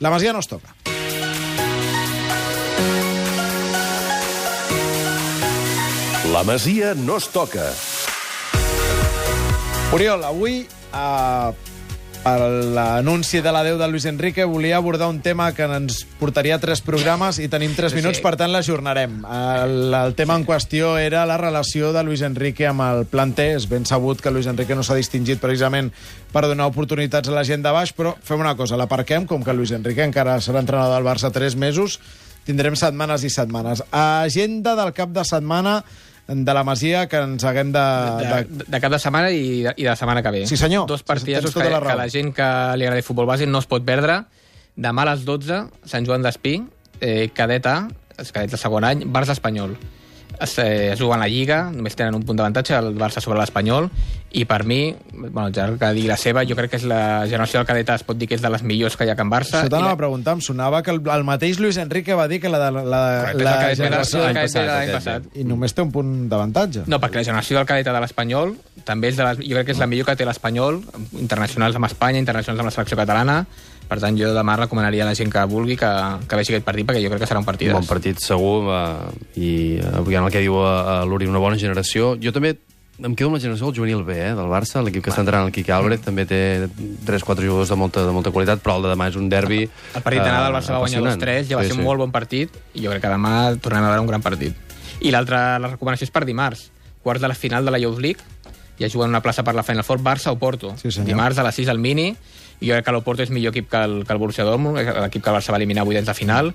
La Masia no es toca. La Masia no es toca. Oriol, avui, eh, per l'anunci de l'adeu de Luis Enrique, volia abordar un tema que ens portaria tres programes i tenim tres Sí, minuts, sí. per tant l'ajornarem. El, el tema en qüestió era la relació de Luis Enrique amb el planter. És ben sabut que Luis Enrique no s'ha distingit precisament per donar oportunitats a la gent de baix, però fem una cosa, l'aparquem, com que Luis Enrique encara serà entrenador del Barça tres mesos, tindrem setmanes i setmanes. Agenda del cap de setmana de la Masia que ens haguem de... de, de... de, cap de setmana i de, i de la setmana que ve. Sí, senyor. Dos Tens partidets tota que, la raó. que la gent que li agrada el futbol base no es pot perdre. Demà a les 12, Sant Joan d'Espí, eh, cadet A, els cadets de segon any, Barça Espanyol. Es, eh, es juguen la Lliga, només tenen un punt d'avantatge, el Barça sobre l'Espanyol, i per mi, bueno, ja que digui la seva, jo crec que és la generació del cadet A, es pot dir que és de les millors que hi ha a Can Barça. Això t'anava la- a preguntar, em sonava que el, el mateix Luis Enrique va dir que la, la, Correcte, la, de- generació... el l'any cadet B de l'any passat. I només té un punt d'avantatge. No, perquè la generació del cadet de l'Espanyol també és de les, jo crec que és la millor que té l'Espanyol, internacionals amb Espanya, internacionals amb la selecció catalana. Per tant, jo demà recomanaria a la gent que vulgui que, que vegi aquest partit, perquè jo crec que serà un partit. Un bon partit segur, eh, i avui en el que diu a, a l'Uri, una bona generació. Jo també em quedo amb la generació del juvenil B, eh, del Barça, l'equip que està entrant el Quique Álvarez, també té 3-4 jugadors de molta, de molta qualitat, però el de demà és un derbi El partit d'anada del Barça va guanyar apassionant. 2-3, ja va Sí, ser sí. un molt bon partit, i jo crec que demà tornem a veure un gran partit. I l'altra, la recomanació és per dimarts, quarts de la final de la Youth League, ja juguen una plaça per la Final Four, Barça o Porto. Sí, senyor. dimarts a les 6 al Mini, i jo crec que l'Oporto és millor equip que el, que el Borussia Dortmund, l'equip que el Barça va eliminar avui dents de final,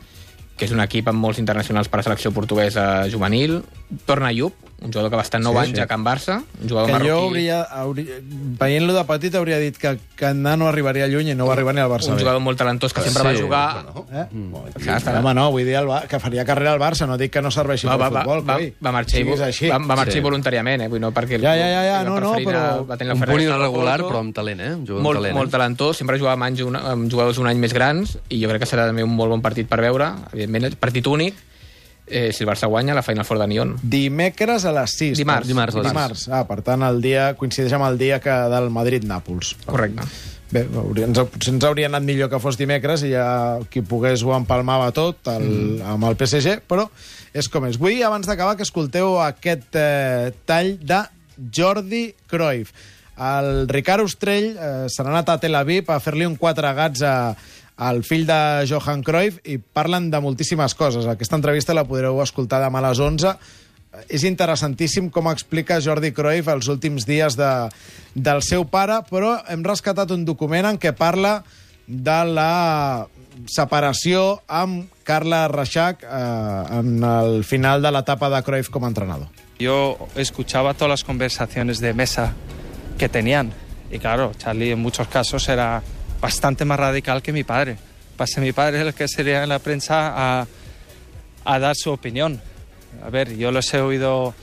que és un equip amb molts internacionals per a la selecció portuguesa juvenil. Torna Ayub, un jugador que va estar 9 Sí, anys sí. a Can Barça, un jugador Que jo marroquí. hauria, hauria, veient-lo de petit hauria dit que, que Andà no arribaria lluny i no va arribar ni al Barça. un jugador molt talentós que sempre Sí, va jugar... Eh? Clar, està- Home, no, vull dir el, Ba- que faria carrera al Barça, no dic que no serveixi va, pel va, va, futbol, va, coi. va marxar, i, Siguis així. va, va marxar Sí. voluntàriament, eh? Vull no perquè Ja, ja, ja, ja, va no, no, però- va tenir Un punt irregular, però amb talent, eh? Un molt, talent. molt eh? talentós, sempre jugava amb, anys, amb jugadors un any més grans i jo crec que serà també un molt bon partit per veure evidentment, partit únic eh, si el Barça guanya la Final Four de Nyon Dimecres a les 6. Dimarts. Dimarts les Dimarts. Ah, per tant, el dia coincideix amb el dia que del Madrid-Nàpols. correcte Bé, ens, potser ens hauria anat millor que fos dimecres i ja qui pogués ho empalmava tot el, mm. amb el PSG, però és com és. Vull, abans d'acabar, que escolteu aquest eh, tall de Jordi Cruyff. El Ricard Ostrell eh, se n'ha anat a Tel Aviv a fer-li un quatre gats a, al fill de Johan Cruyff i parlen de moltíssimes coses. Aquesta entrevista la podreu escoltar demà a les 11 és interessantíssim com explica Jordi Cruyff els últims dies de, del seu pare, però hem rescatat un document en què parla de la separació amb Carla Reixac eh, en el final de l'etapa de Cruyff com a entrenador. Yo escuchaba todas las conversaciones de mesa que tenían. Y claro, Charlie en muchos casos era bastante más radical que mi padre. Pase mi padre el que sería en la prensa a, a dar su opinión. A ver, yo los he oído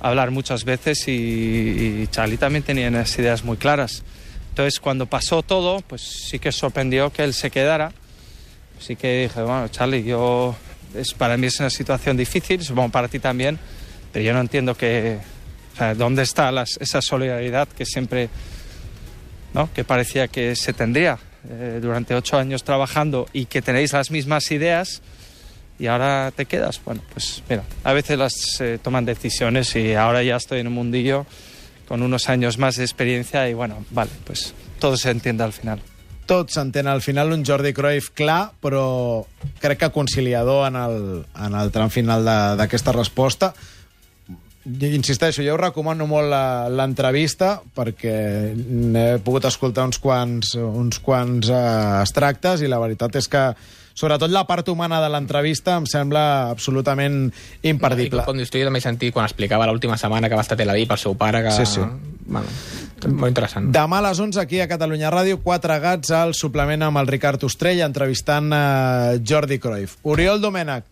hablar muchas veces y, y Charlie también tenía unas ideas muy claras. Entonces, cuando pasó todo, pues sí que sorprendió que él se quedara. Sí que dije, bueno, Charlie, yo es, para mí es una situación difícil, supongo para ti también, pero yo no entiendo que, o sea, dónde está las- esa solidaridad que siempre, ¿no? que parecía que se tendría eh, durante ocho años trabajando y que tenéis las mismas ideas y ahora te quedas. Bueno, pues mira, a veces las eh, toman decisiones y ahora ya estoy en un mundillo con unos años más de experiencia y bueno, vale, pues todo se entiende al final. Tot s'entén al final un Jordi Cruyff clar, però crec que conciliador en el, en el tram final d'aquesta resposta. Insisteixo, jo us recomano molt la- l'entrevista perquè n'he pogut escoltar uns quants, uns quants uh, extractes i la veritat és que sobretot la part humana de l'entrevista em sembla absolutament imperdible. I com dius tu, jo també he sentit quan explicava l'última setmana que va estar a Tel Aviv el seu pare que... Sí, sí. Bueno, molt interessant Demà a les 11 aquí a Catalunya Ràdio, quatre gats al suplement amb el Ricard Ostrell entrevistant uh, Jordi Cruyff. Oriol Domènech,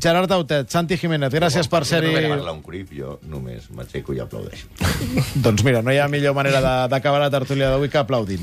Gerard Autet, Santi Jiménez, gràcies per ser-hi. Parla un crip, jo només m'aixeco i aplaudeixo. Doncs mira, no hi ha millor manera d'acabar la tertúlia d'avui que aplaudint.